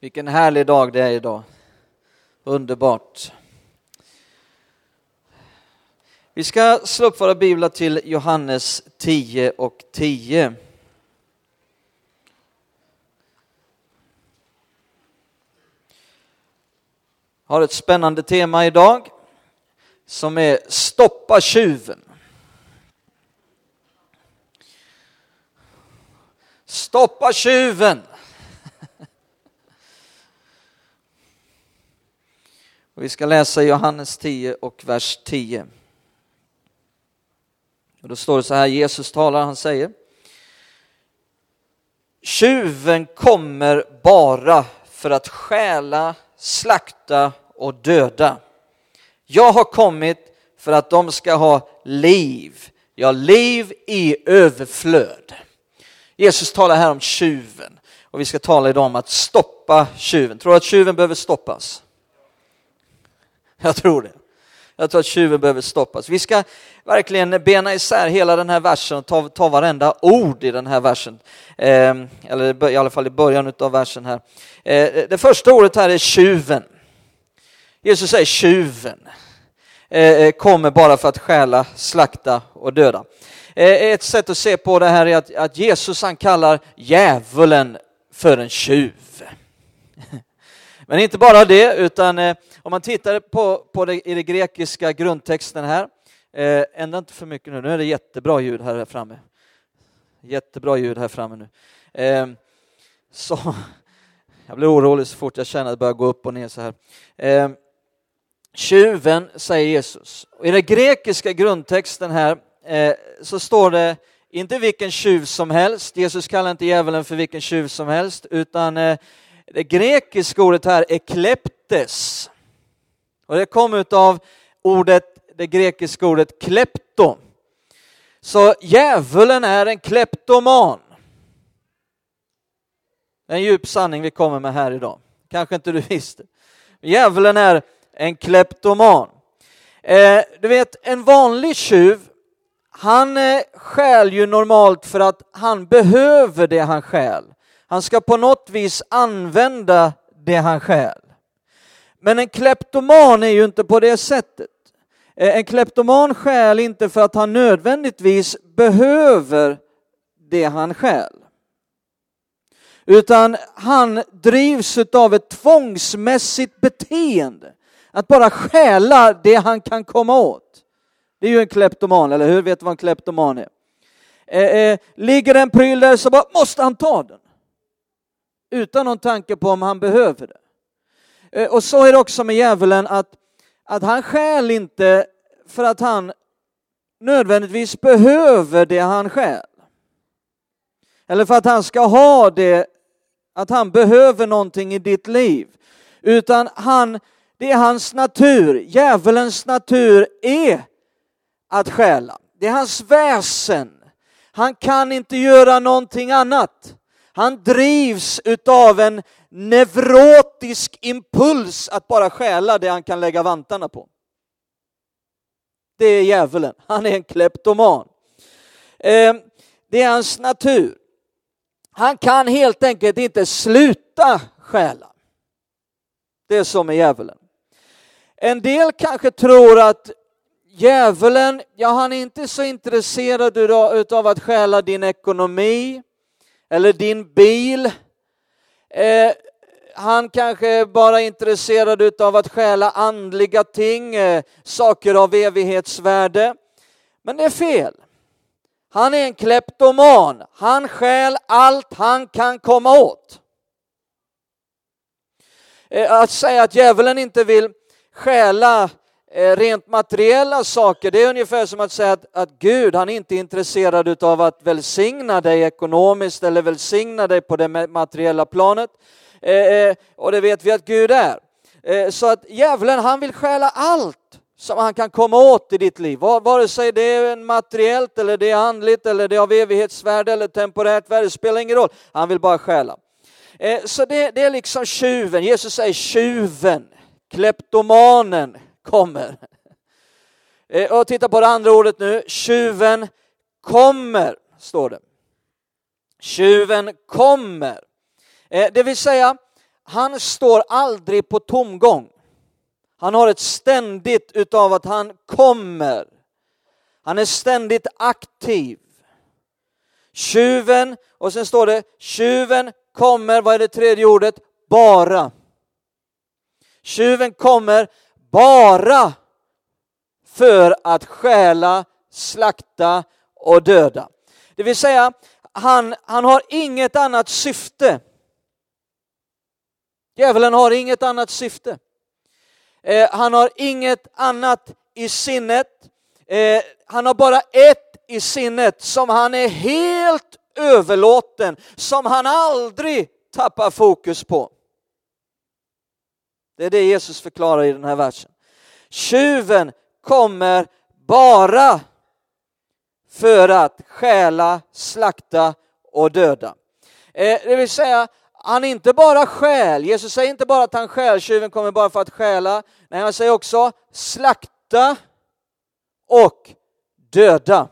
Vilken härlig dag det är idag. Underbart. Vi ska slå upp våra biblar till Johannes 10 och 10. Jag har ett spännande tema idag som är Stoppa tjuven. Stoppa tjuven! Vi ska läsa Johannes 10 och vers 10. Och då står det så här, Jesus talar, han säger Tjuven kommer bara för att stjäla, slakta och döda. Jag har kommit för att de ska ha liv, ja liv i överflöd. Jesus talar här om tjuven och vi ska tala idag om att stoppa tjuven. Tror du att tjuven behöver stoppas? Jag tror det. Jag tror att tjuven behöver stoppas. Vi ska verkligen bena isär hela den här versen och ta, ta varenda ord i den här versen. Eh, eller i alla fall i början av versen här. Eh, det första ordet här är tjuven. Jesus säger tjuven. Eh, eh kommer bara för att stjäla, slakta och döda. Eh, eh, ett sätt att se på det här är att, att Jesus han kallar djävulen för en tjuv. Men inte bara det, utan eh, om man tittar på, på det, i den grekiska grundtexten här, eh, ändra inte för mycket nu, nu är det jättebra ljud här framme. Jättebra ljud här framme nu. Eh, så, jag blir orolig så fort jag känner att det börjar gå upp och ner så här. Eh, tjuven, säger Jesus. Och I den grekiska grundtexten här eh, så står det inte vilken tjuv som helst, Jesus kallar inte djävulen för vilken tjuv som helst, utan eh, det grekiska ordet här är kleptes. Och det kom av ordet, det grekiska ordet klepto. Så djävulen är en kleptoman. En djup sanning vi kommer med här idag. Kanske inte du visste. Djävulen är en kleptoman. Eh, du vet, en vanlig tjuv, han eh, stjäl ju normalt för att han behöver det han stjäl. Han ska på något vis använda det han stjäl. Men en kleptoman är ju inte på det sättet. Eh, en kleptoman stjäl inte för att han nödvändigtvis behöver det han stjäl. Utan han drivs av ett tvångsmässigt beteende. Att bara stjäla det han kan komma åt. Det är ju en kleptoman, eller hur? Vet du vad en kleptoman är? Eh, eh, ligger en pryl där så bara måste han ta den utan någon tanke på om han behöver det. Eh, och så är det också med djävulen att, att han stjäl inte för att han nödvändigtvis behöver det han stjäl. Eller för att han ska ha det, att han behöver någonting i ditt liv. Utan han, det är hans natur, djävulens natur är att stjäla. Det är hans väsen. Han kan inte göra någonting annat. Han drivs utav en neurotisk impuls att bara stjäla det han kan lägga vantarna på. Det är djävulen, han är en kleptoman. Ehm, det är hans natur. Han kan helt enkelt inte sluta stjäla. Det är som med djävulen. En del kanske tror att djävulen, ja han är inte så intresserad utav att stjäla din ekonomi, eller din bil. Eh, han kanske bara är intresserad av att stjäla andliga ting, eh, saker av evighetsvärde. Men det är fel. Han är en kleptoman. Han stjäl allt han kan komma åt. Eh, att säga att djävulen inte vill stjäla Eh, rent materiella saker, det är ungefär som att säga att, att Gud, han är inte intresserad av att välsigna dig ekonomiskt eller välsigna dig på det materiella planet. Eh, eh, och det vet vi att Gud är. Eh, så att djävulen, han vill stjäla allt som han kan komma åt i ditt liv. Vare sig det är materiellt eller det är andligt eller det är av evighetsvärde eller temporärt värde, det spelar ingen roll. Han vill bara stjäla. Så det, det är liksom tjuven, Jesus säger tjuven, kleptomanen, kommer. Eh, och titta på det andra ordet nu, tjuven kommer, står det. Tjuven kommer. Eh, det vill säga han står aldrig på tomgång. Han har ett ständigt utav att han kommer. Han är ständigt aktiv. Tjuven, och sen står det tjuven kommer, vad är det tredje ordet? Bara. Tjuven kommer bara för att stjäla, slakta och döda. Det vill säga, han, han har inget annat syfte. Djävulen har inget annat syfte. Eh, han har inget annat i sinnet. Eh, han har bara ett i sinnet som han är helt överlåten, som han aldrig tappar fokus på. Det är det Jesus förklarar i den här versen. Tjuven kommer bara för att stjäla, slakta och döda. Eh, det vill säga, han inte bara stjäl, Jesus säger inte bara att han stjäl, tjuven kommer bara för att stjäla, nej han säger också slakta och döda.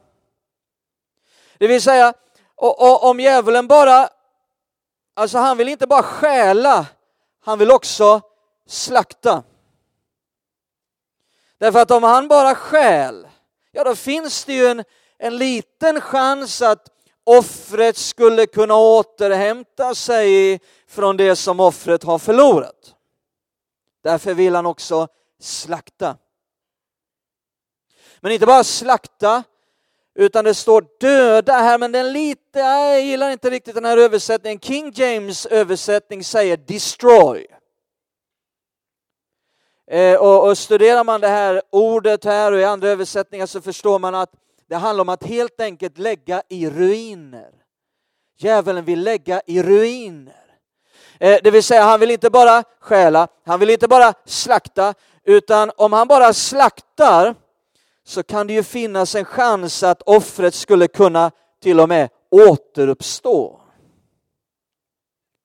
Det vill säga, och, och, om djävulen bara, alltså han vill inte bara stjäla, han vill också slakta. Därför att om han bara stjäl, ja då finns det ju en, en liten chans att offret skulle kunna återhämta sig från det som offret har förlorat. Därför vill han också slakta. Men inte bara slakta, utan det står döda här, men den lite, jag gillar inte riktigt den här översättningen. King James översättning säger destroy. Eh, och, och studerar man det här ordet här och i andra översättningar så förstår man att det handlar om att helt enkelt lägga i ruiner. Djävulen vill lägga i ruiner. Eh, det vill säga, han vill inte bara stjäla, han vill inte bara slakta, utan om han bara slaktar så kan det ju finnas en chans att offret skulle kunna till och med återuppstå.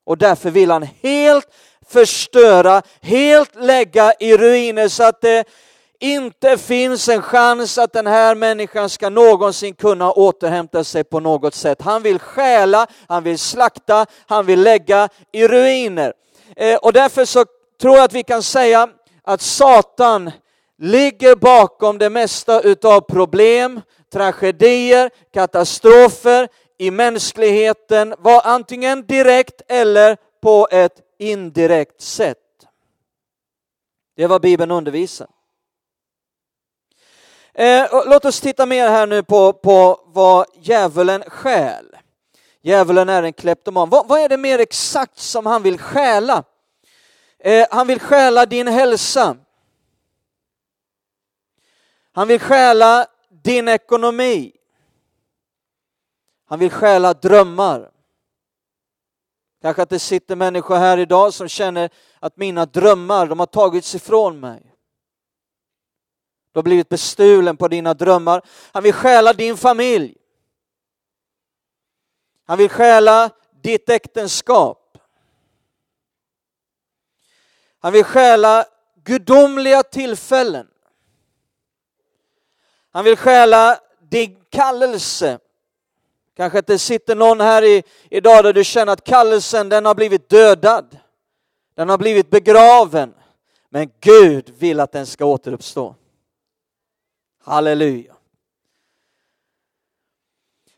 Och därför vill han helt förstöra, helt lägga i ruiner så att det inte finns en chans att den här människan ska någonsin kunna återhämta sig på något sätt. Han vill stjäla, han vill slakta, han vill lägga i ruiner. Eh, och därför så tror jag att vi kan säga att Satan ligger bakom det mesta utav problem, tragedier, katastrofer i mänskligheten, var antingen direkt eller på ett indirekt sätt. Det är vad Bibeln undervisar. Eh, låt oss titta mer här nu på, på vad djävulen stjäl. Djävulen är en kleptoman. Vad, vad är det mer exakt som han vill stjäla? Eh, han vill stjäla din hälsa. Han vill stjäla din ekonomi. Han vill stjäla drömmar. Kanske att det sitter människor här idag som känner att mina drömmar, de har tagits ifrån mig. Du har blivit bestulen på dina drömmar. Han vill stjäla din familj. Han vill stjäla ditt äktenskap. Han vill stjäla gudomliga tillfällen. Han vill stjäla din kallelse. Kanske att det sitter någon här i, idag där du känner att kallelsen den har blivit dödad. Den har blivit begraven. Men Gud vill att den ska återuppstå. Halleluja.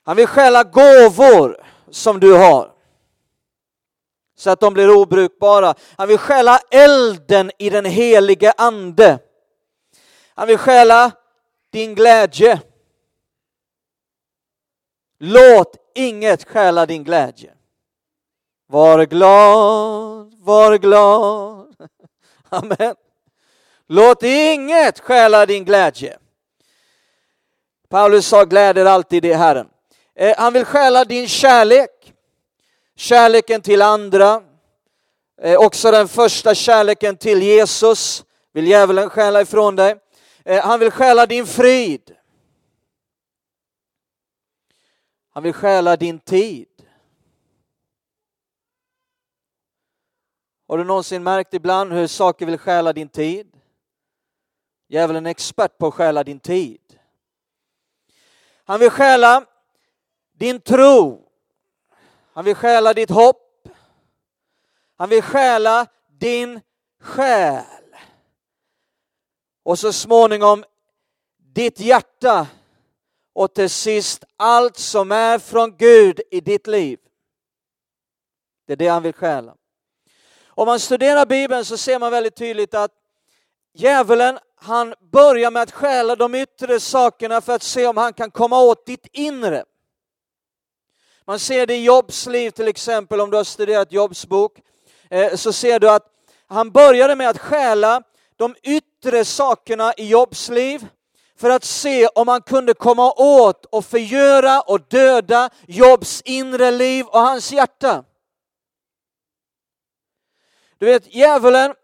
Han vill stjäla gåvor som du har så att de blir obrukbara. Han vill stjäla elden i den helige ande. Han vill stjäla din glädje. Låt inget stjäla din glädje. Var glad, var glad. Amen. Låt inget stjäla din glädje. Paulus sa gläder alltid i Herren. Eh, han vill stjäla din kärlek, kärleken till andra, eh, också den första kärleken till Jesus vill djävulen stjäla ifrån dig. Eh, han vill stjäla din frid. Han vill stjäla din tid. Har du någonsin märkt ibland hur saker vill stjäla din tid? Djävulen är expert på att stjäla din tid. Han vill stjäla din tro. Han vill stjäla ditt hopp. Han vill stjäla din själ. Och så småningom ditt hjärta och till sist allt som är från Gud i ditt liv. Det är det han vill stjäla. Om man studerar Bibeln så ser man väldigt tydligt att djävulen han börjar med att stjäla de yttre sakerna för att se om han kan komma åt ditt inre. Man ser det i Jobs liv till exempel, om du har studerat Jobs bok, eh, så ser du att han började med att stjäla de yttre sakerna i Jobs liv för att se om han kunde komma åt och förgöra och döda Jobs inre liv och hans hjärta. Du vet, djävulen,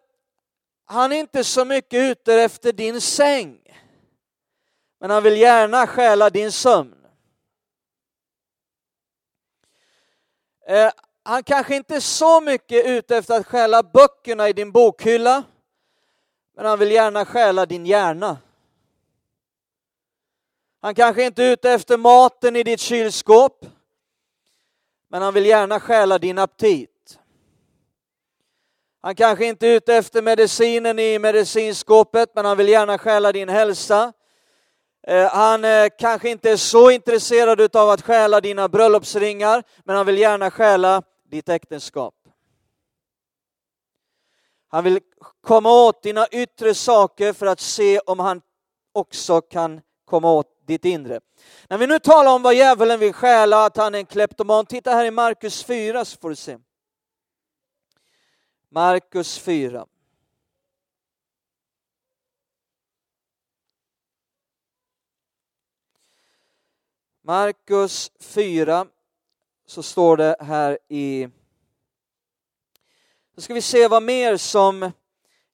han är inte så mycket ute efter din säng. Men han vill gärna stjäla din sömn. Eh, han kanske inte är så mycket ute efter att stjäla böckerna i din bokhylla. Men han vill gärna stjäla din hjärna. Han kanske inte är ute efter maten i ditt kylskåp. Men han vill gärna stjäla din aptit. Han kanske inte är ute efter medicinen i medicinskåpet, men han vill gärna stjäla din hälsa. Eh, han eh, kanske inte är så intresserad av att stjäla dina bröllopsringar, men han vill gärna stjäla ditt äktenskap. Han vill komma åt dina yttre saker för att se om han också kan komma åt ditt inre. När vi nu talar om vad djävulen vill stjäla, att han är en kleptoman, titta här i Markus 4 så får du se. Markus 4. Markus 4 så står det här i... Nu ska vi se vad mer som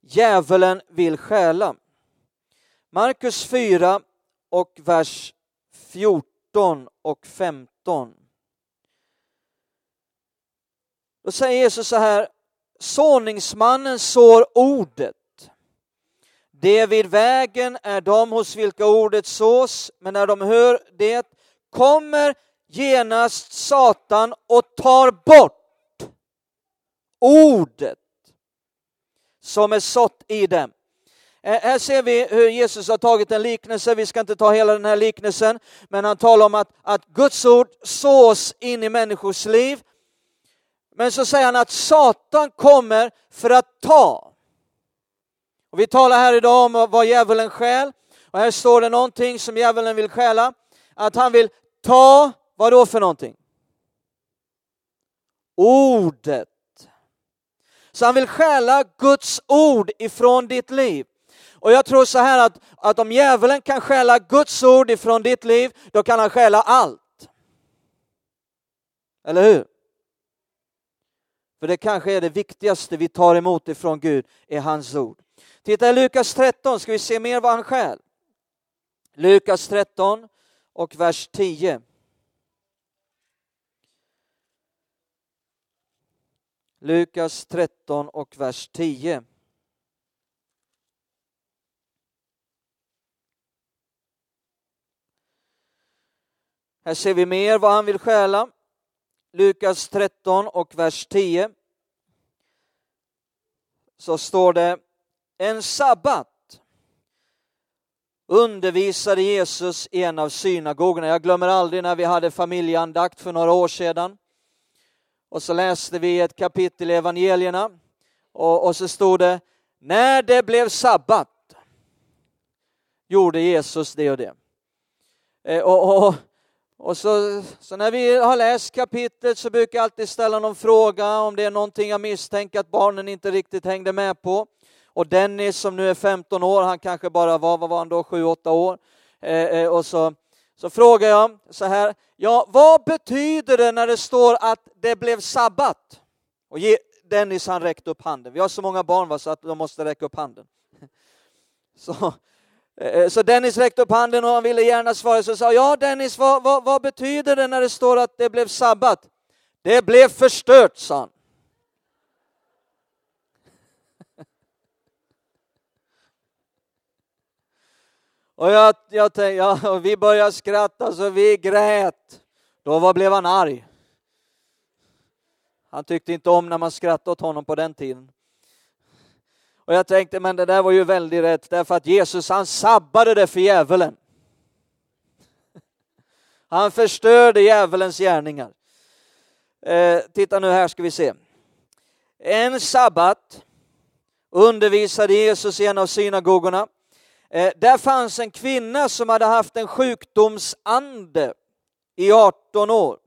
djävulen vill stjäla. Markus 4 och vers 14 och 15. Då säger Jesus så här, såningsmannen sår ordet. Det vid vägen är de hos vilka ordet sås, men när de hör det kommer genast Satan och tar bort ordet som är sått i dem. Eh, här ser vi hur Jesus har tagit en liknelse, vi ska inte ta hela den här liknelsen, men han talar om att, att Guds ord sås in i människors liv men så säger han att Satan kommer för att ta. Och vi talar här idag om vad djävulen stjäl. Och här står det någonting som djävulen vill stjäla. Att han vill ta, vad då för någonting? Ordet. Så han vill stjäla Guds ord ifrån ditt liv. Och jag tror så här att, att om djävulen kan stjäla Guds ord ifrån ditt liv, då kan han stjäla allt. Eller hur? För det kanske är det viktigaste vi tar emot ifrån Gud, är hans ord. Titta i Lukas 13, ska vi se mer vad han stjäl. Lukas 13 och vers 10. Lukas 13 och vers 10. Här ser vi mer vad han vill stjäla. Lukas 13 och vers 10 så står det en sabbat undervisade Jesus i en av synagogorna. Jag glömmer aldrig när vi hade familjeandakt för några år sedan. Och så läste vi ett kapitel i evangelierna och, och så stod det när det blev sabbat gjorde Jesus det och det. Eh, och, och, och så, så, när vi har läst kapitlet så brukar jag alltid ställa någon fråga om det är någonting jag misstänker att barnen inte riktigt hängde med på. Och Dennis som nu är 15 år, han kanske bara var, vad var han då, 7-8 år. Eh, eh, och så, så frågar jag så här, ja vad betyder det när det står att det blev sabbat? Och Dennis han räckte upp handen. Vi har så många barn va, så att de måste räcka upp handen. Så, Eh, så Dennis räckte upp handen och han ville gärna svara. Så sa ja Dennis, vad, vad, vad betyder det när det står att det blev sabbat? Det blev förstört, sa han. Och jag, jag tänkte, ja, och vi började skratta så vi grät. Då var, blev han arg. Han tyckte inte om när man skrattade åt honom på den tiden. Och jag tänkte, men det där var ju väldigt rätt, därför att Jesus han sabbade det för djävulen. Han förstörde djävulens gärningar. Eh, titta nu här ska vi se. En sabbat undervisade Jesus i en av synagogorna. Eh, där fanns en kvinna som hade haft en sjukdomsande i 18 år.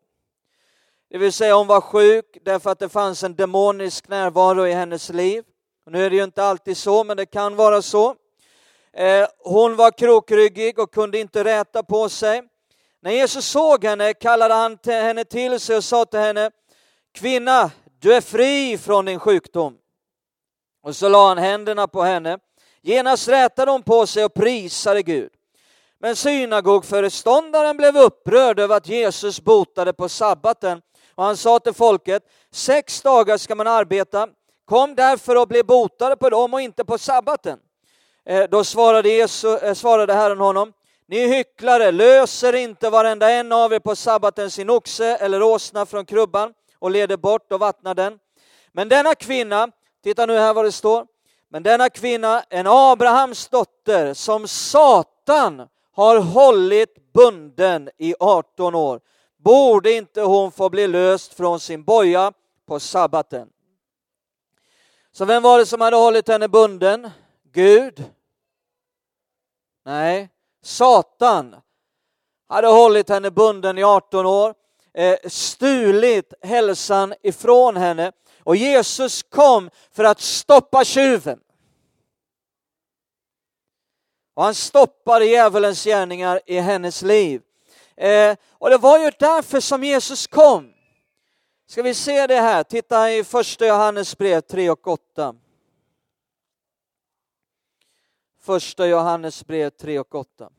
Det vill säga hon var sjuk därför att det fanns en demonisk närvaro i hennes liv. Nu är det ju inte alltid så, men det kan vara så. Eh, hon var krokryggig och kunde inte räta på sig. När Jesus såg henne kallade han henne till sig och sa till henne, kvinna, du är fri från din sjukdom. Och så la han händerna på henne. Genast rätade hon på sig och prisade Gud. Men synagogföreståndaren blev upprörd över att Jesus botade på sabbaten och han sa till folket, sex dagar ska man arbeta, kom därför och bli botade på dem och inte på sabbaten. Eh, då svarade, Jesus, eh, svarade Herren honom, ni hycklare, löser inte varenda en av er på sabbaten sin oxe eller åsna från krubban och leder bort och vattnar den. Men denna kvinna, titta nu här vad det står, men denna kvinna, en Abrahams dotter som Satan har hållit bunden i 18 år, borde inte hon få bli löst från sin boja på sabbaten. Så vem var det som hade hållit henne bunden? Gud? Nej, Satan hade hållit henne bunden i 18 år, eh, stulit hälsan ifrån henne och Jesus kom för att stoppa tjuven. Och han stoppade djävulens gärningar i hennes liv. Eh, och det var ju därför som Jesus kom. Ska vi se det här? Titta i första Johannes brev 3 och 8. Första Johannes brev 3 och 8.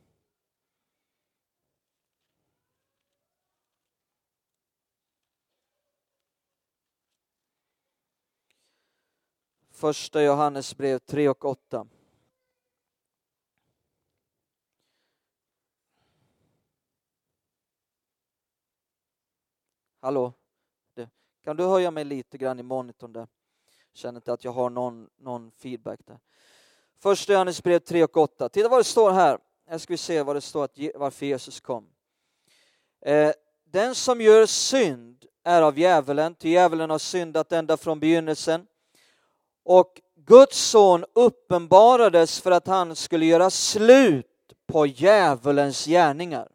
Första Johannes brev 3 och 8. Hallå? Kan du höja mig lite grann i monitorn där? Känner inte att jag har någon, någon feedback där. Första Johannesbrev 3 och 8. Titta vad det står här. Här ska vi se vad det står att, varför Jesus kom. Eh, den som gör synd är av djävulen, ty djävulen har syndat ända från begynnelsen. Och Guds son uppenbarades för att han skulle göra slut på djävulens gärningar.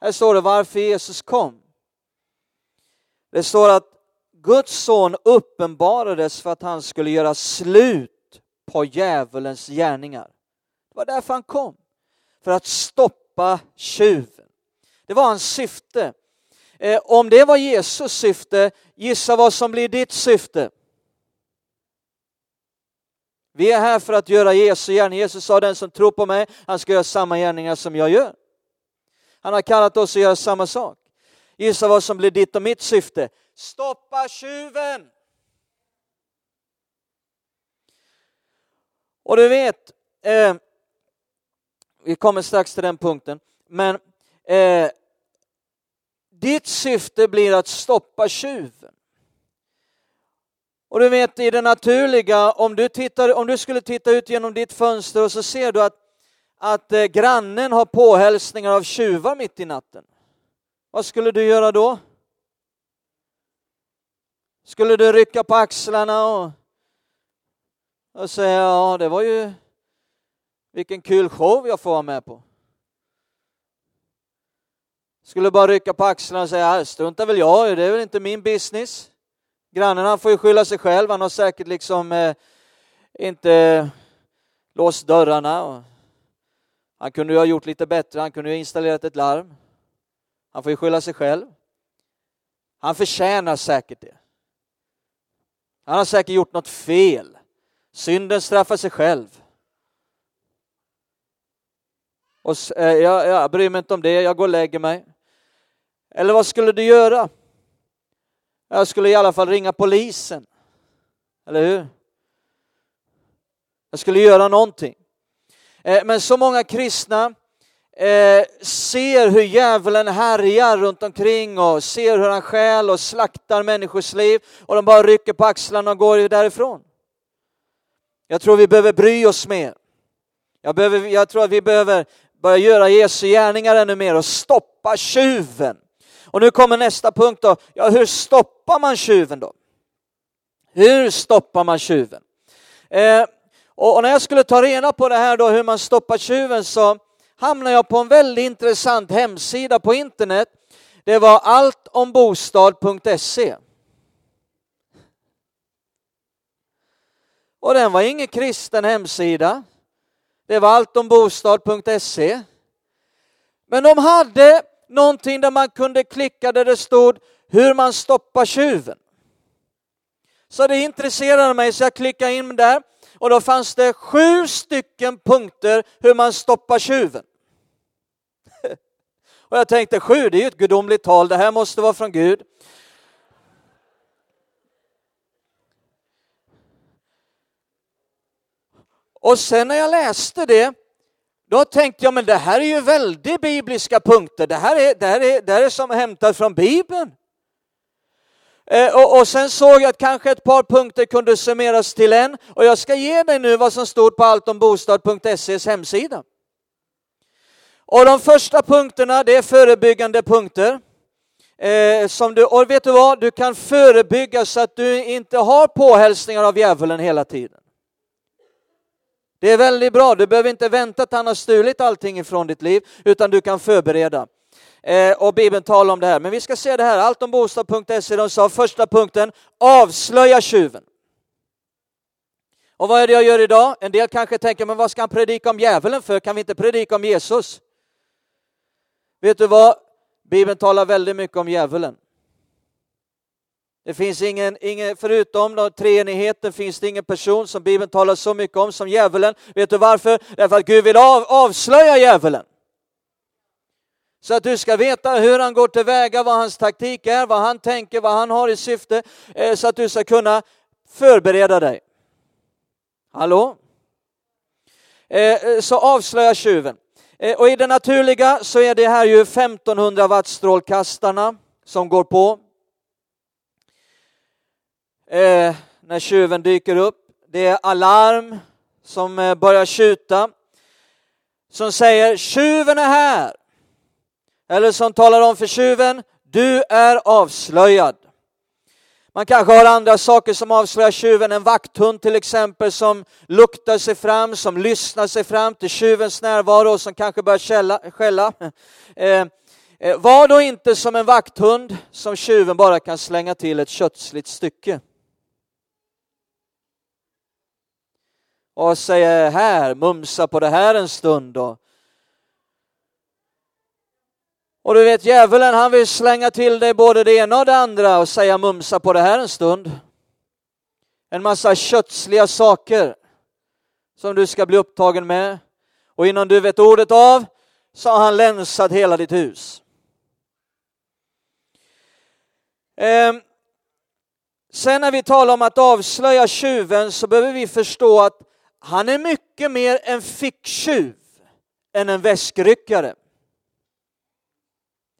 Här står det varför Jesus kom. Det står att Guds son uppenbarades för att han skulle göra slut på djävulens gärningar. Det var därför han kom. För att stoppa tjuven. Det var hans syfte. Eh, om det var Jesus syfte, gissa vad som blir ditt syfte? Vi är här för att göra Jesu gärning. Jesus sa den som tror på mig, han ska göra samma gärningar som jag gör. Han har kallat oss att göra samma sak. Gissa vad som blir ditt och mitt syfte? Stoppa tjuven! Och du vet, eh, vi kommer strax till den punkten, men eh, ditt syfte blir att stoppa tjuven. Och du vet i det naturliga, om du, tittar, om du skulle titta ut genom ditt fönster och så ser du att, att eh, grannen har påhälsningar av tjuvar mitt i natten. Vad skulle du göra då? Skulle du rycka på axlarna och, och säga ja, det var ju vilken kul show jag får vara med på. Skulle bara rycka på axlarna och säga äh, struntar väl jag det är väl inte min business. Grannen han får ju skylla sig själv, han har säkert liksom eh, inte låst dörrarna. Och han kunde ju ha gjort lite bättre, han kunde ju ha installerat ett larm. Han får ju skylla sig själv. Han förtjänar säkert det. Han har säkert gjort något fel. Synden straffar sig själv. Och eh, jag, jag bryr mig inte om det, jag går och lägger mig. Eller vad skulle du göra? Jag skulle i alla fall ringa polisen. Eller hur? Jag skulle göra någonting. Eh, men så många kristna eh, ser hur djävulen härjar runt omkring och ser hur han stjäl och slaktar människors liv och de bara rycker på axlarna och går därifrån. Jag tror vi behöver bry oss mer. Jag, behöver, jag tror att vi behöver börja göra Jesu gärningar ännu mer och stoppa tjuven. Och nu kommer nästa punkt då. Ja, hur stoppar man tjuven då? Hur stoppar man tjuven? Eh, och, och, när jag skulle ta reda på det här då, hur man stoppar tjuven, så hamnade jag på en väldigt intressant hemsida på internet. Det var alltombostad.se. Och den var ingen kristen hemsida. Det var alltombostad.se. Men de hade någonting där man kunde klicka där det stod hur man stoppar tjuven. Så det intresserade mig så jag klickade in där och då fanns det sju stycken punkter hur man stoppar tjuven. Och jag tänkte sju, det är ju ett gudomligt tal, det här måste vara från Gud. Och sen när jag läste det, då tänkte jag, men det här är ju väldigt bibliska punkter. Det här är, det här är, det här är som hämtat från Bibeln. Eh, och, och, sen såg jag att kanske ett par punkter kunde summeras till en. Och jag ska ge dig nu vad som stod på alltombostad.ses hemsida. Och de första punkterna, det är förebyggande punkter. Eh, som du, och vet du vad, du kan förebygga så att du inte har påhälsningar av djävulen hela tiden. Det är väldigt bra, du behöver inte vänta att han har stulit allting ifrån ditt liv, utan du kan förbereda. Eh, och Bibeln talar om det här. Men vi ska se det här, Allt om Bostad.se de sa första punkten, avslöja tjuven. Och vad är det jag gör idag? En del kanske tänker, men vad ska han predika om djävulen för? Kan vi inte predika om Jesus? Vet du vad? Bibeln talar väldigt mycket om djävulen. Det finns ingen, ingen förutom då, treenigheten finns det ingen person som Bibeln talar så mycket om som djävulen. Vet du varför? Därför att Gud vill av, avslöja djävulen. Så att du ska veta hur han går tillväga, vad hans taktik är, vad han tänker, vad han har i syfte, eh, så att du ska kunna förbereda dig. Hallå? Eh, eh, så avslöja tjuven. Eh, och i det naturliga så är det här ju 1500 watt strålkastarna som går på eh, när tjuven dyker upp. Det är alarm som eh, börjar tjuta som säger tjuven är här. Eller som talar om för tjuven, du är avslöjad. Man kanske har andra saker som avslöjar tjuven, en vakthund till exempel som luktar sig fram, som lyssnar sig fram till tjuvens närvaro och som kanske börjar skälla. skälla. Eh, eh, var då inte som en vakthund som tjuven bara kan slänga till ett kötsligt stycke. och säger här, mumsa på det här en stund då. Och du vet djävulen han vill slänga till dig både det ena och det andra och säga mumsa på det här en stund. En massa kötsliga saker som du ska bli upptagen med. Och innan du vet ordet av så har han länsat hela ditt hus. Ehm. sen när vi talar om att avslöja tjuven så behöver vi förstå att han är mycket mer en ficktjuv än en väskryckare.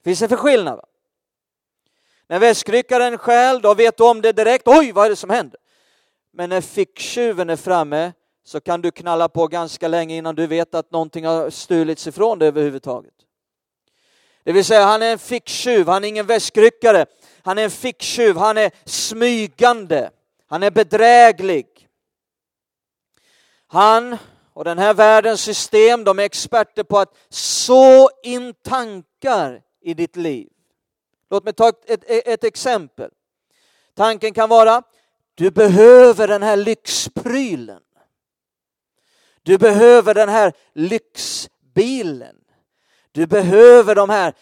Finns det för skillnad? Va? När väskryckaren stjäl, då vet du om det direkt. Oj, vad är det som händer? Men när ficktjuven är framme så kan du knalla på ganska länge innan du vet att någonting har stulits ifrån dig överhuvudtaget. Det vill säga, han är en ficktjuv, han är ingen väskryckare. Han är en ficktjuv, han är smygande, han är bedräglig. Han och den här världens system, de är experter på att så in tankar i ditt liv. Låt mig ta ett, ett, ett exempel. Tanken kan vara, du behöver den här lyxprylen. Du behöver den här lyxbilen. Du behöver de här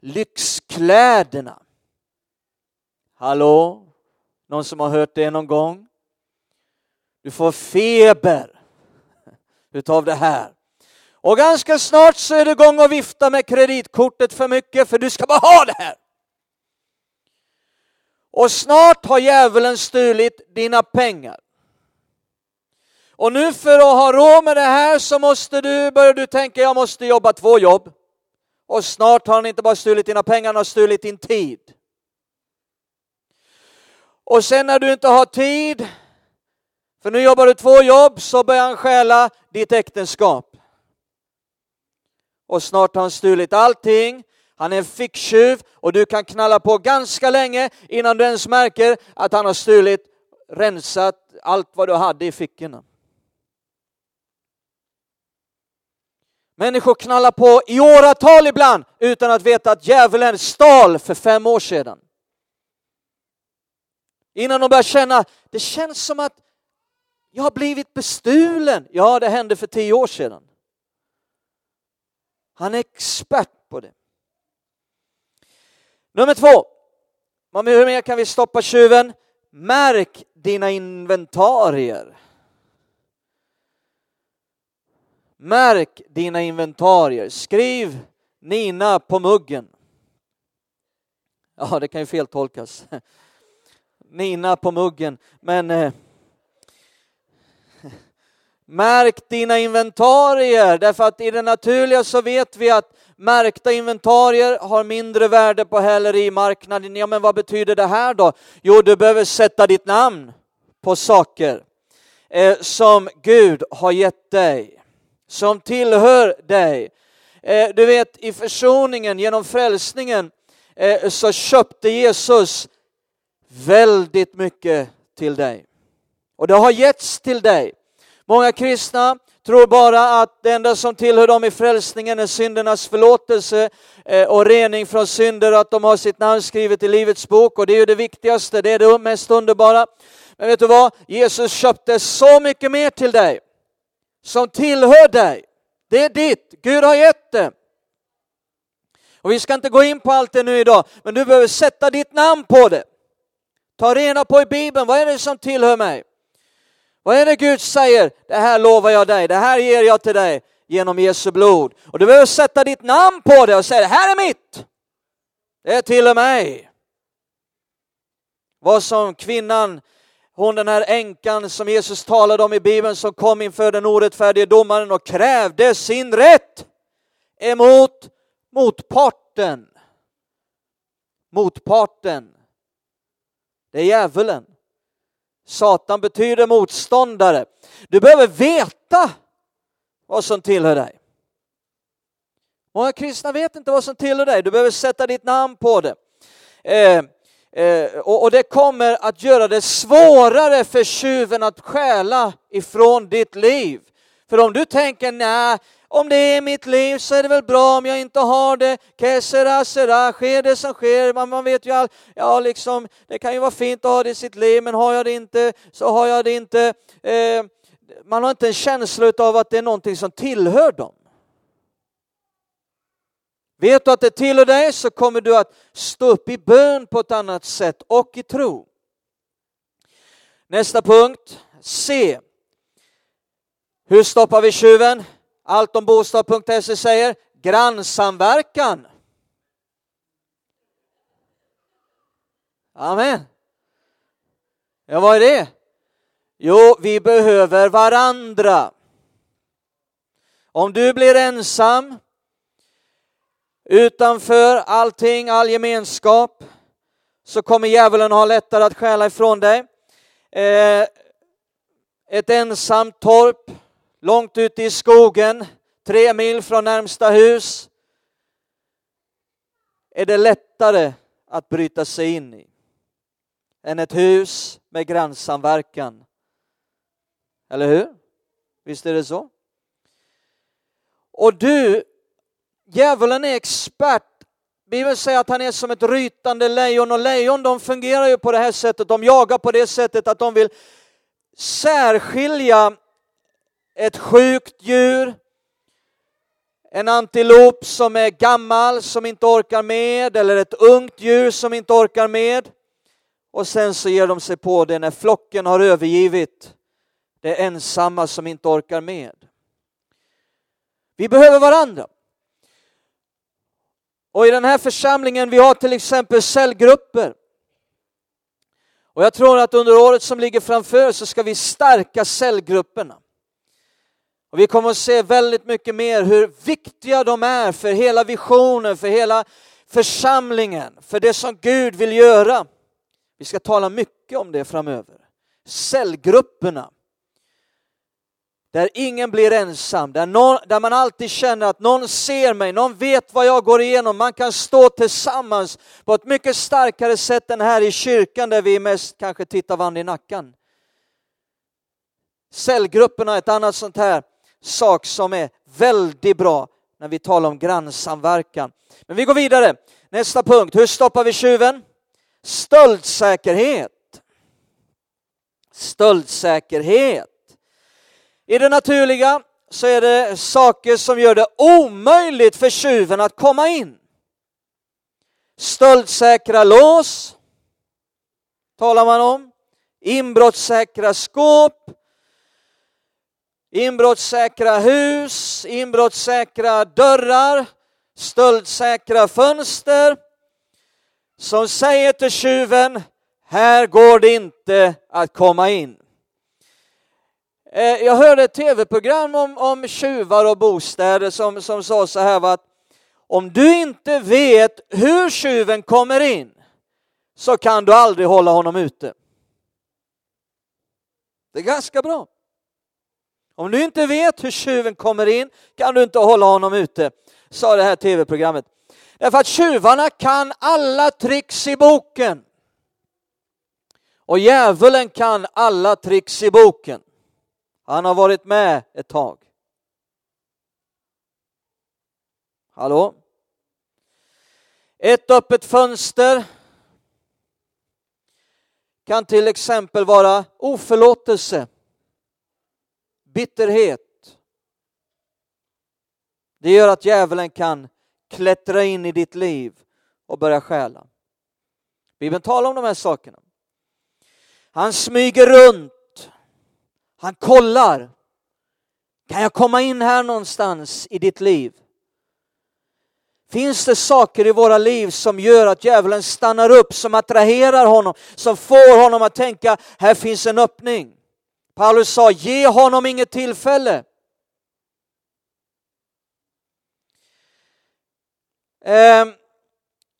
lyxkläderna. Hallå? Någon som har hört det någon gång? Du får feber utav det här. Och ganska snart så är du igång och vifta med kreditkortet för mycket för du ska bara ha det här. Och snart har djävulen stulit dina pengar. Och nu för att ha råd med det här så måste du, börjar du tänka, jag måste jobba två jobb. Och snart har han inte bara stulit dina pengar, han har stulit din tid. Och sen när du inte har tid, för nu jobbar du två jobb, så börjar han stjäla ditt äktenskap. Och snart har han stulit allting. Han är en ficktjuv och du kan knalla på ganska länge innan du ens märker att han har stulit, rensat allt vad du hade i fickorna. Människor knallar på i åratal ibland utan att veta att djävulen stal för fem år sedan. Innan de börjar känna, det känns som att jag har blivit bestulen. Ja, det hände för tio år sedan. Han är expert på det. Nummer två. Hur mer kan vi stoppa tjuven? Märk dina inventarier. Märk dina inventarier. Skriv Nina på muggen. Ja, det kan ju feltolkas. Nina på muggen, men eh, Märk dina inventarier, därför att i det naturliga så vet vi att märkta inventarier har mindre värde på hälerimarknaden. Ja, men vad betyder det här då? Jo, du behöver sätta ditt namn på saker eh, som Gud har gett dig, som tillhör dig. Eh, du vet, i försoningen, genom frälsningen, eh, så köpte Jesus väldigt mycket till dig. Och det har getts till dig. Många kristna tror bara att det enda som tillhör dem i frälsningen är syndernas förlåtelse eh, och rening från synder, att de har sitt namn skrivet i Livets bok och det är ju det viktigaste, det är det mest underbara. Men vet du vad? Jesus köpte så mycket mer till dig som tillhör dig. Det är ditt, Gud har gett det. Och vi ska inte gå in på allt det nu idag, men du behöver sätta ditt namn på det. Ta reda på i Bibeln, vad är det som tillhör mig? Vad är det Gud säger? Det här lovar jag dig, det här ger jag till dig genom Jesu blod. Och du behöver sätta ditt namn på det och säga, det här är mitt. Det är till och mig. Vad som kvinnan, hon den här änkan som Jesus talade om i Bibeln som kom inför den orättfärdige domaren och krävde sin rätt emot motparten. Motparten. Det är djävulen. Satan betyder motståndare. Du behöver veta vad som tillhör dig. Många kristna vet inte vad som tillhör dig. Du behöver sätta ditt namn på det. Eh, eh, och, och det kommer att göra det svårare för tjuven att stjäla ifrån ditt liv. För om du tänker, nej, om det är mitt liv så är det väl bra om jag inte har det. Kesera, sera, sker det som sker. Man, man vet ju all, Ja, liksom, det kan ju vara fint att ha det i sitt liv, men har jag det inte så har jag det inte. Eh, man har inte en känsla av att det är någonting som tillhör dem. Vet du att det tillhör dig så kommer du att stå upp i bön på ett annat sätt och i tro. Nästa punkt, C. Hur stoppar vi tjuven? Alltombostad.se säger grannsamverkan. Amen. Ja, vad är det? Jo, vi behöver varandra. Om du blir ensam, utanför allting, all gemenskap, så kommer djävulen ha lättare att stjäla ifrån dig. Eh, ett ensamt torp, långt ute i skogen, tre mil från närmsta hus, är det lättare att bryta sig in i än ett hus med grannsamverkan. Eller hur? Visst är det så? Och du, djävulen är expert. Bibeln säger att han är som ett rytande lejon och lejon de fungerar ju på det här sättet, de jagar på det sättet att de vill särskilja ett sjukt djur, en antilop som är gammal, som inte orkar med, eller ett ungt djur som inte orkar med. Och sen så ger de sig på det när flocken har övergivit det ensamma som inte orkar med. Vi behöver varandra. Och i den här församlingen, vi har till exempel cellgrupper. Och jag tror att under året som ligger framför så ska vi stärka cellgrupperna. Och vi kommer att se väldigt mycket mer hur viktiga de är för hela visionen, för hela församlingen, för det som Gud vill göra. Vi ska tala mycket om det framöver. Cellgrupperna. Där ingen blir ensam, där, någon, där man alltid känner att någon ser mig, någon vet vad jag går igenom. Man kan stå tillsammans på ett mycket starkare sätt än här i kyrkan där vi mest kanske tittar varandra i nacken. Cellgrupperna är ett annat sånt här sak som är väldigt bra när vi talar om grannsamverkan. Men vi går vidare. Nästa punkt, hur stoppar vi tjuven? Stöldsäkerhet. Stöldsäkerhet. I det naturliga så är det saker som gör det omöjligt för tjuven att komma in. Stöldsäkra lås talar man om. Inbrottssäkra skåp. Inbrottssäkra hus, inbrottssäkra dörrar, stöldsäkra fönster. Som säger till tjuven, här går det inte att komma in. Eh, jag hörde ett tv-program om, om tjuvar och bostäder som, som sa så här att om du inte vet hur tjuven kommer in så kan du aldrig hålla honom ute. Det är ganska bra. Om du inte vet hur tjuven kommer in kan du inte hålla honom ute, sa det här tv-programmet. Därför att tjuvarna kan alla tricks i boken. Och djävulen kan alla tricks i boken. Han har varit med ett tag. Hallå? Ett öppet fönster kan till exempel vara oförlåtelse, bitterhet. Det gör att djävulen kan klättra in i ditt liv och börja stjäla. Bibeln talar om de här sakerna. Han smyger runt han kollar. Kan jag komma in här någonstans i ditt liv? Finns det saker i våra liv som gör att djävulen stannar upp, som attraherar honom, som får honom att tänka, här finns en öppning. Paulus sa, ge honom inget tillfälle. Ehm,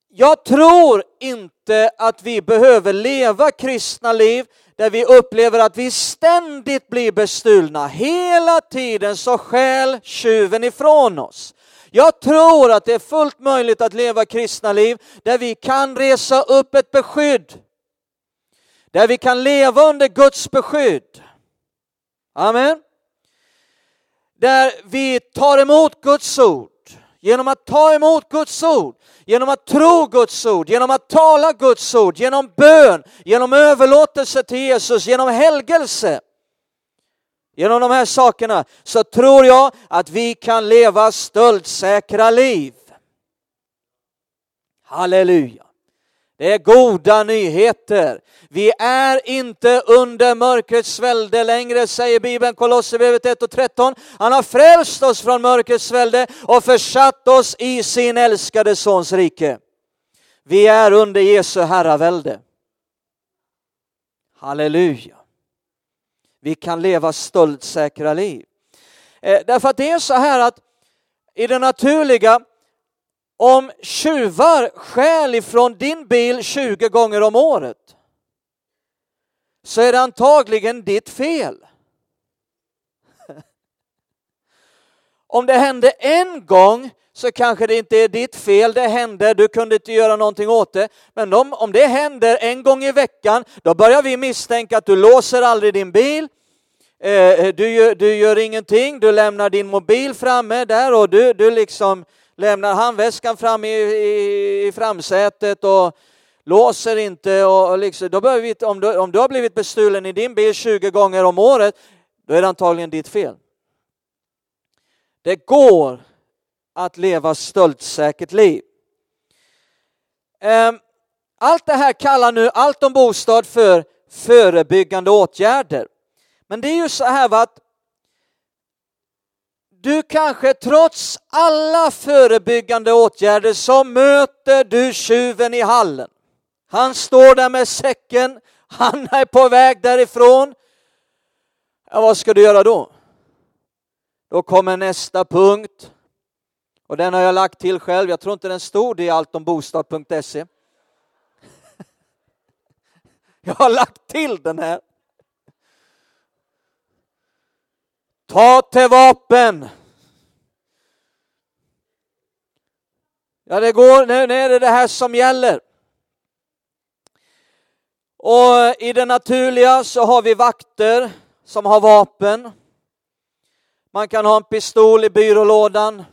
jag tror inte att vi behöver leva kristna liv där vi upplever att vi ständigt blir bestulna. Hela tiden så skäl tjuven ifrån oss. Jag tror att det är fullt möjligt att leva kristna liv där vi kan resa upp ett beskydd. Där vi kan leva under Guds beskydd. Amen. Där vi tar emot Guds ord. Genom att ta emot Guds ord genom att tro Guds ord, genom att tala Guds ord, genom bön, genom överlåtelse till Jesus, genom helgelse. Genom de här sakerna så tror jag att vi kan leva stöldsäkra liv. Halleluja. Det är goda nyheter. Vi är inte under mörkrets välde längre, säger Bibeln, Kolosserbrevet 1 och 13. Han har frälst oss från mörkrets välde och försatt oss i sin älskade Sons rike. Vi är under Jesu herravälde. Halleluja. Vi kan leva stöldsäkra liv. Eh, därför att det är så här att i det naturliga om tjuvar stjäl ifrån din bil 20 gånger om året så är det antagligen ditt fel. Om det hände en gång så kanske det inte är ditt fel, det hände, du kunde inte göra någonting åt det. Men om, om det händer en gång i veckan, då börjar vi misstänka att du låser aldrig din bil, eh, eh du, gör, du gör ingenting, du lämnar din mobil framme där och du, du liksom lämnar handväskan fram i, i, i framsätet och låser inte. Och liksom, då vi, om, du, om du har blivit bestulen i din bil 20 gånger om året, då är det antagligen ditt fel. Det går att leva stöldsäkert liv. Ehm, allt det här kallar nu allt om bostad för förebyggande åtgärder. Men det är ju så här att du kanske trots alla förebyggande åtgärder så möter du tjuven i hallen. Han står där med säcken, han är på väg därifrån. Ja, vad ska du göra då? Då kommer nästa punkt. Och den har jag lagt till själv. Jag tror inte den stod i alltombostad.se. Jag har lagt till den här. Ta till vapen. Ja, det går, nu är det det här som gäller. Och i det naturliga så har vi vakter som har vapen. Man kan ha en pistol i byrålådan.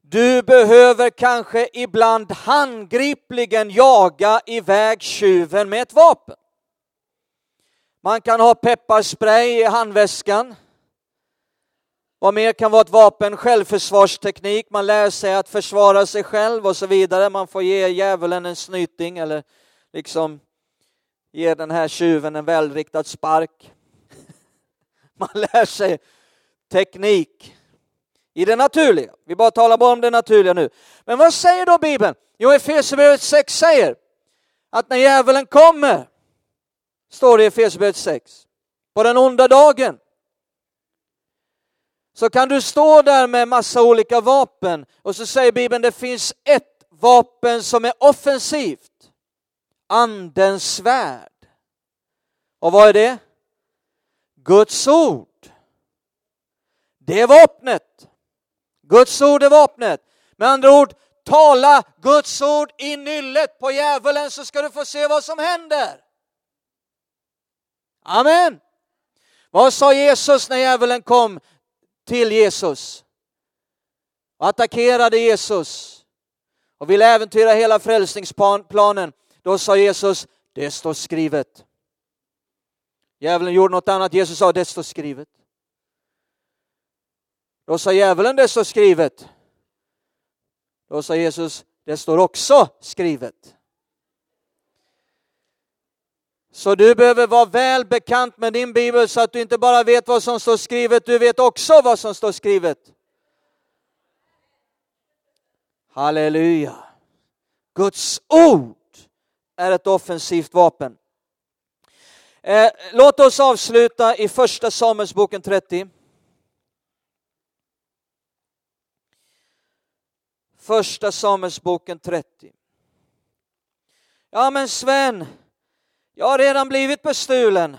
Du behöver kanske ibland handgripligen jaga iväg tjuven med ett vapen. Man kan ha pepparspray i handväskan. Vad mer kan vara ett vapen? Självförsvarsteknik, man lär sig att försvara sig själv och så vidare. Man får ge djävulen en snyting eller liksom ge den här tjuven en välriktad spark. Man lär sig teknik i det naturliga. Vi bara talar bara om det naturliga nu. Men vad säger då Bibeln? Jo, Efesierbrevet 6 säger att när djävulen kommer, står det i Efesierbrevet 6, på den onda dagen, så kan du stå där med massa olika vapen och så säger Bibeln det finns ett vapen som är offensivt. Andens svärd. Och vad är det? Guds ord. Det är vapnet. Guds ord är vapnet. Med andra ord, tala Guds ord i nyllet på djävulen så ska du få se vad som händer. Amen. Vad sa Jesus när djävulen kom till Jesus? Och attackerade Jesus och ville äventyra hela frälsningsplanen. Då sa Jesus, det står skrivet. Djävulen gjorde något annat, Jesus sa, det står skrivet. Då sa djävulen, det står skrivet. Då sa Jesus, det står också skrivet. Så du behöver vara väl bekant med din bibel så att du inte bara vet vad som står skrivet, du vet också vad som står skrivet. Halleluja. Guds ord är ett offensivt vapen. Eh, låt oss avsluta i första Samuelsboken 30. Första Samuelsboken 30. Ja men Sven, jag har redan blivit bestulen.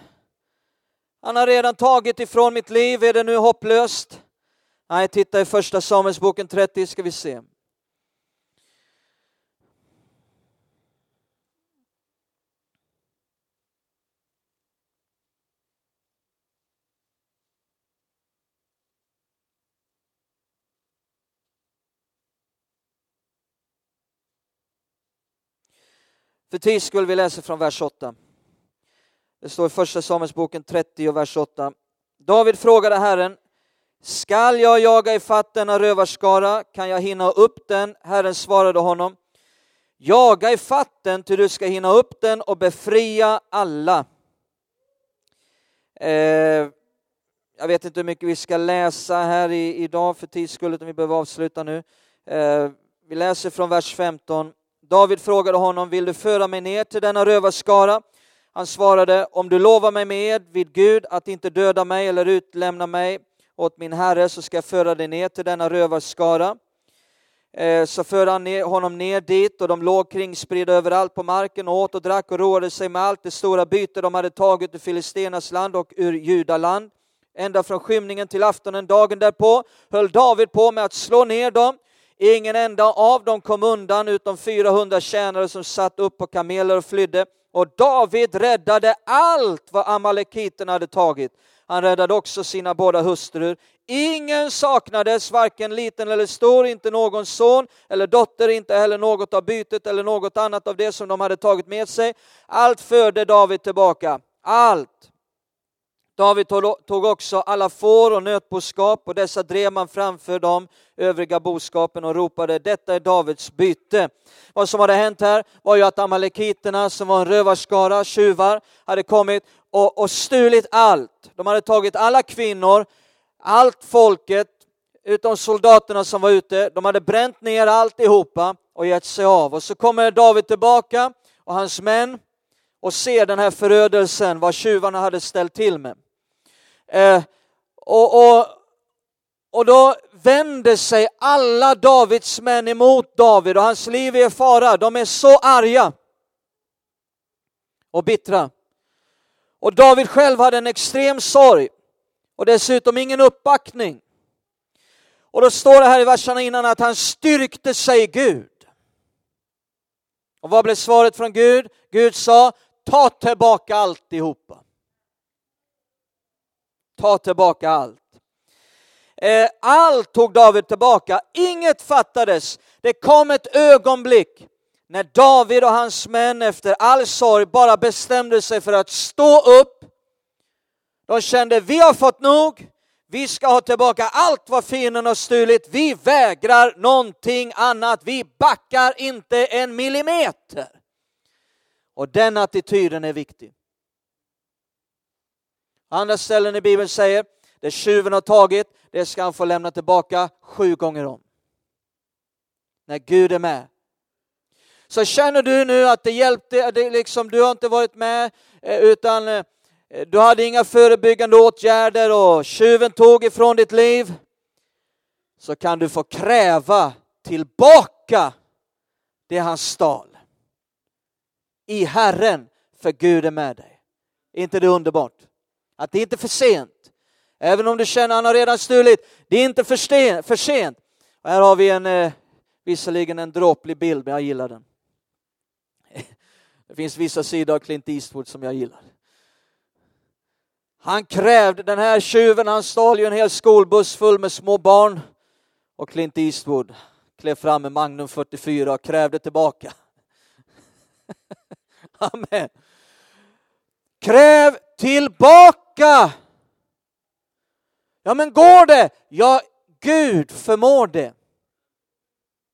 Han har redan tagit ifrån mitt liv, är det nu hopplöst? Nej, titta i första Samuelsboken 30 ska vi se. För tids skull vi läser från vers 8. Det står i första Samuelsboken 30 och vers 8. David frågade Herren, skall jag jaga ifatt denna rövarskara, kan jag hinna upp den? Herren svarade honom, jaga ifatt den, ty du ska hinna upp den och befria alla. Eh, jag vet inte hur mycket vi ska läsa här i, idag för tids skull, utan vi behöver avsluta nu. Eh, vi läser från vers 15. David frågade honom, vill du föra mig ner till denna rövarskara? Han svarade, om du lovar mig med vid Gud att inte döda mig eller utlämna mig åt min herre så ska jag föra dig ner till denna rövarskara. Eh, så förde han ner, honom ner dit och de låg kringspridda överallt på marken och åt och drack och roade sig med allt det stora byte de hade tagit ur Filistenas land och ur Judaland. Ända från skymningen till aftonen dagen därpå höll David på med att slå ner dem Ingen enda av dem kom undan utom 400 tjänare som satt upp på kameler och flydde. Och David räddade allt vad amalekiterna hade tagit. Han räddade också sina båda hustrur. Ingen saknades, varken liten eller stor, inte någon son eller dotter, inte heller något av bytet eller något annat av det som de hade tagit med sig. Allt förde David tillbaka. Allt. David tog också alla får och nötboskap och dessa drev man framför de övriga boskapen och ropade detta är Davids byte. Vad som hade hänt här var ju att amalekiterna som var en rövarskara, tjuvar, hade kommit och, och stulit allt. De hade tagit alla kvinnor, allt folket, utom soldaterna som var ute. De hade bränt ner alltihopa och gett sig av. Och så kommer David tillbaka och hans män och ser den här förödelsen, vad tjuvarna hade ställt till med. Eh, Och, och, och då vänder sig alla Davids män emot David och hans liv är i fara. De är så arga och bittra. Och David själv hade en extrem sorg och dessutom ingen uppbackning. Och då står det här i verserna innan att han styrkte sig Gud. Och vad blev svaret från Gud? Gud sa, ta tillbaka alltihopa. Ta tillbaka allt. Eh, allt tog David tillbaka, inget fattades. Det kom ett ögonblick när David och hans män efter all sorg bara bestämde sig för att stå upp. De kände, vi har fått nog, vi ska ha tillbaka allt vad fienden har stulit. Vi vägrar någonting annat. Vi backar inte en millimeter. Och den attityden är viktig. Andra ställen i Bibeln säger, det tjuven har tagit, det ska han få lämna tillbaka sju gånger om. När Gud är med. Så känner du nu att det hjälpte, det liksom, du har inte varit med, eh, utan eh, du hade inga förebyggande åtgärder och tjuven tog ifrån ditt liv, så kan du få kräva tillbaka det han stal. I Herren, för Gud är med dig. Är inte det underbart? Att det inte är för sent. Även om du känner att han har redan stulit, det är inte för, sten, för sent. Och här har vi en, eh, visserligen en dråplig bild, men jag gillar den. Det finns vissa sidor av Clint Eastwood som jag gillar. Han krävde, den här tjuven, han stal ju en hel skolbuss full med små barn. Och Clint Eastwood klev fram med Magnum 44 och krävde tillbaka. Amen. Kräv tillbaka! Ja, men går det? Ja, Gud förmår det.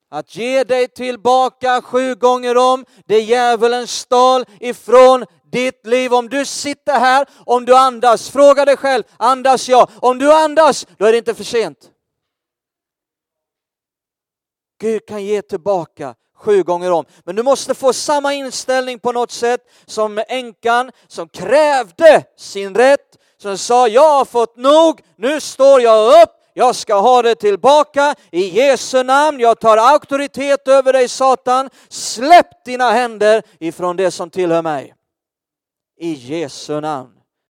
Att ge dig tillbaka sju gånger om det djävulen stal ifrån ditt liv. Om du sitter här, om du andas, fråga dig själv, andas jag? Om du andas, då är det inte för sent. Gud kan ge tillbaka sju gånger om. Men du måste få samma inställning på något sätt som änkan som krävde sin rätt, som sa jag har fått nog, nu står jag upp, jag ska ha det tillbaka i Jesu namn. Jag tar auktoritet över dig Satan. Släpp dina händer ifrån det som tillhör mig. I Jesu namn.